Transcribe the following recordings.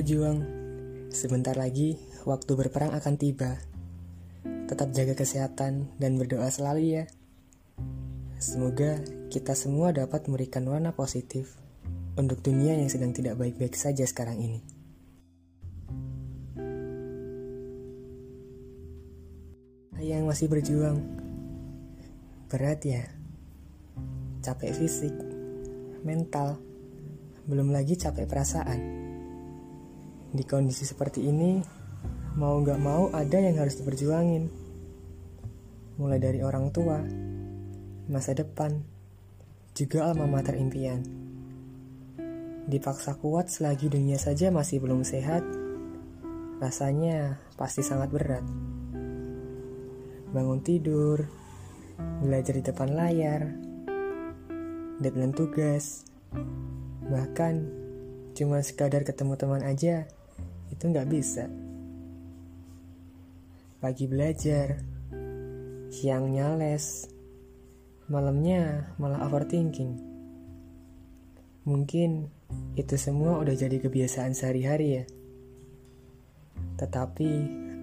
pejuang, sebentar lagi waktu berperang akan tiba. Tetap jaga kesehatan dan berdoa selalu ya. Semoga kita semua dapat memberikan warna positif untuk dunia yang sedang tidak baik-baik saja sekarang ini. Yang masih berjuang, berat ya, capek fisik, mental, belum lagi capek perasaan. Di kondisi seperti ini, mau gak mau ada yang harus diperjuangin. Mulai dari orang tua, masa depan, juga alma mater impian. Dipaksa kuat selagi dunia saja masih belum sehat, rasanya pasti sangat berat. Bangun tidur, belajar di depan layar, deadline tugas, bahkan cuma sekadar ketemu teman aja itu nggak bisa. Pagi belajar, siangnya les, malamnya malah overthinking. Mungkin itu semua udah jadi kebiasaan sehari-hari ya. Tetapi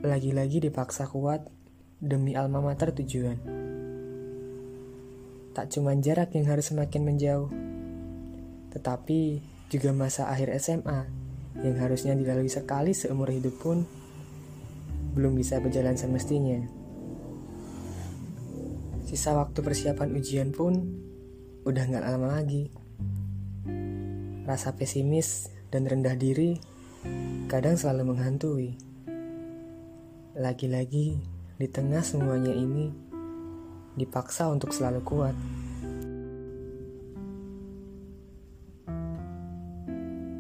lagi-lagi dipaksa kuat demi alma mater tujuan. Tak cuma jarak yang harus semakin menjauh, tetapi juga masa akhir SMA yang harusnya dilalui sekali seumur hidup pun belum bisa berjalan semestinya. Sisa waktu persiapan ujian pun udah nggak lama lagi. Rasa pesimis dan rendah diri kadang selalu menghantui. Lagi-lagi di tengah semuanya ini, dipaksa untuk selalu kuat.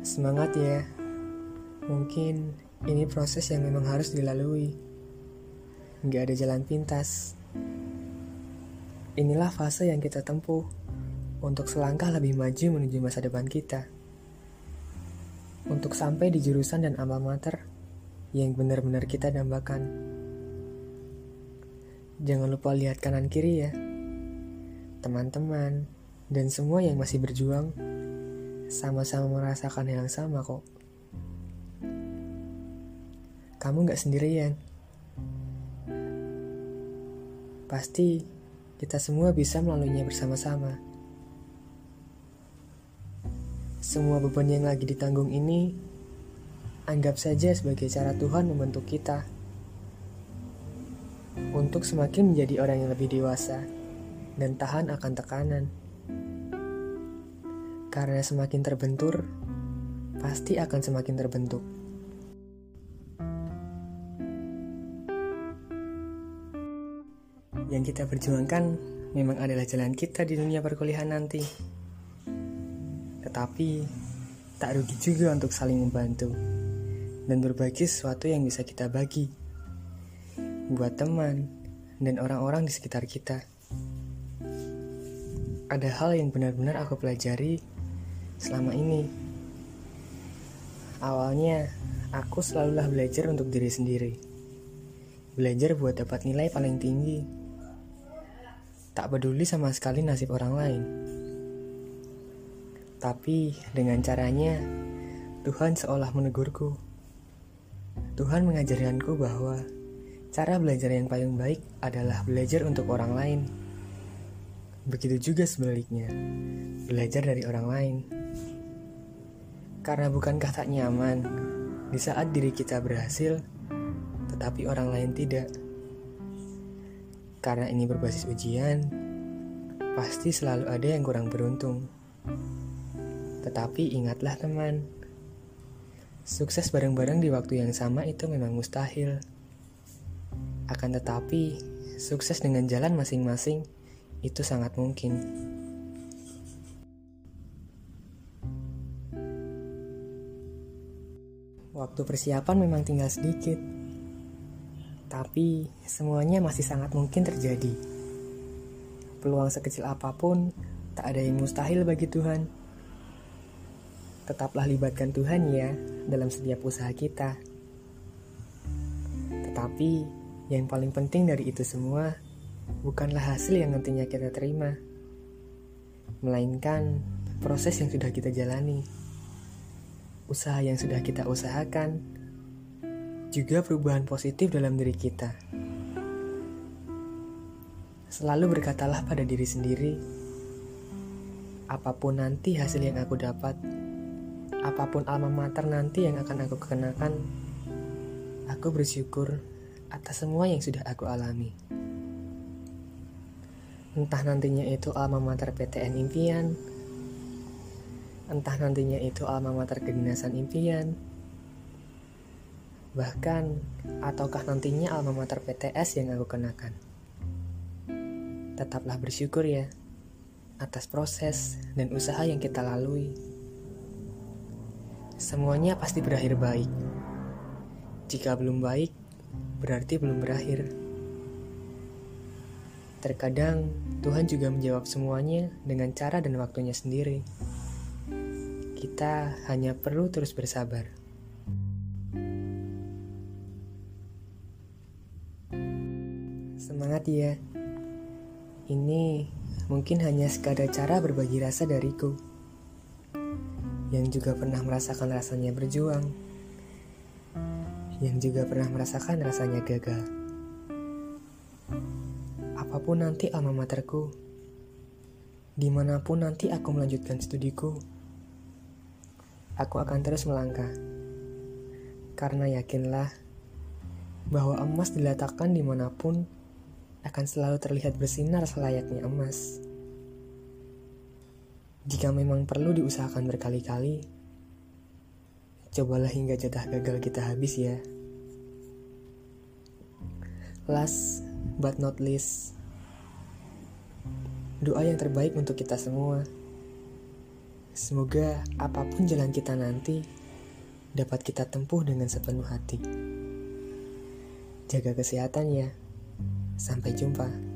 Semangat ya. Mungkin ini proses yang memang harus dilalui. Nggak ada jalan pintas. Inilah fase yang kita tempuh untuk selangkah lebih maju menuju masa depan kita. Untuk sampai di jurusan dan alma mater yang benar-benar kita dambakan. Jangan lupa lihat kanan kiri ya. Teman-teman dan semua yang masih berjuang sama-sama merasakan yang sama kok. Kamu gak sendirian. Pasti kita semua bisa melaluinya bersama-sama. Semua beban yang lagi ditanggung ini, anggap saja sebagai cara Tuhan membentuk kita untuk semakin menjadi orang yang lebih dewasa dan tahan akan tekanan. Karena semakin terbentur, pasti akan semakin terbentuk. Yang kita perjuangkan memang adalah jalan kita di dunia perkuliahan nanti. Tetapi, tak rugi juga untuk saling membantu dan berbagi sesuatu yang bisa kita bagi buat teman, dan orang-orang di sekitar kita. Ada hal yang benar-benar aku pelajari selama ini. Awalnya, aku selalulah belajar untuk diri sendiri. Belajar buat dapat nilai paling tinggi. Tak peduli sama sekali nasib orang lain. Tapi dengan caranya, Tuhan seolah menegurku. Tuhan mengajarkanku bahwa Cara belajar yang paling baik adalah belajar untuk orang lain. Begitu juga sebaliknya, belajar dari orang lain. Karena bukankah tak nyaman di saat diri kita berhasil, tetapi orang lain tidak? Karena ini berbasis ujian, pasti selalu ada yang kurang beruntung. Tetapi ingatlah teman, sukses bareng-bareng di waktu yang sama itu memang mustahil. Akan tetapi, sukses dengan jalan masing-masing itu sangat mungkin. Waktu persiapan memang tinggal sedikit, tapi semuanya masih sangat mungkin terjadi. Peluang sekecil apa pun, tak ada yang mustahil bagi Tuhan. Tetaplah libatkan Tuhan ya dalam setiap usaha kita. Tetapi yang paling penting dari itu semua bukanlah hasil yang nantinya kita terima, melainkan proses yang sudah kita jalani. usaha yang sudah kita usahakan, juga perubahan positif dalam diri kita. Selalu berkatalah pada diri sendiri, apa pun nanti hasil yang aku dapat, apa pun alma mater nanti yang akan aku kenakan, aku bersyukur atas semua yang sudah aku alami. Entah nantinya itu alma mater PTN impian, Entah nantinya itu alma mater kedinasan impian, bahkan ataukah nantinya alma mater PTS yang aku kenakan. Tetaplah bersyukur ya atas proses dan usaha yang kita lalui. Semuanya pasti berakhir baik. Jika belum baik, berarti belum berakhir. Terkadang Tuhan juga menjawab semuanya dengan cara dan waktunya sendiri. Kita hanya perlu terus bersabar. Semangat ya. Ini mungkin hanya sekadar cara berbagi rasa dariku. Yang juga pernah merasakan rasanya berjuang. Yang juga pernah merasakan rasanya gagal. Apa pun nanti alma materku, di mana pun nanti aku melanjutkan studiku, aku akan terus melangkah. Karena yakinlah bahwa emas diletakkan di mana pun akan selalu terlihat bersinar selayaknya emas. Jika memang perlu diusahakan berkali-kali, cobalah hingga jatah gagal kita habis ya. Last but not least, doa yang terbaik untuk kita semua. Semoga apa pun jalan kita nanti dapat kita tempuh dengan sepenuh hati. Jaga kesehatan ya. Sampai jumpa.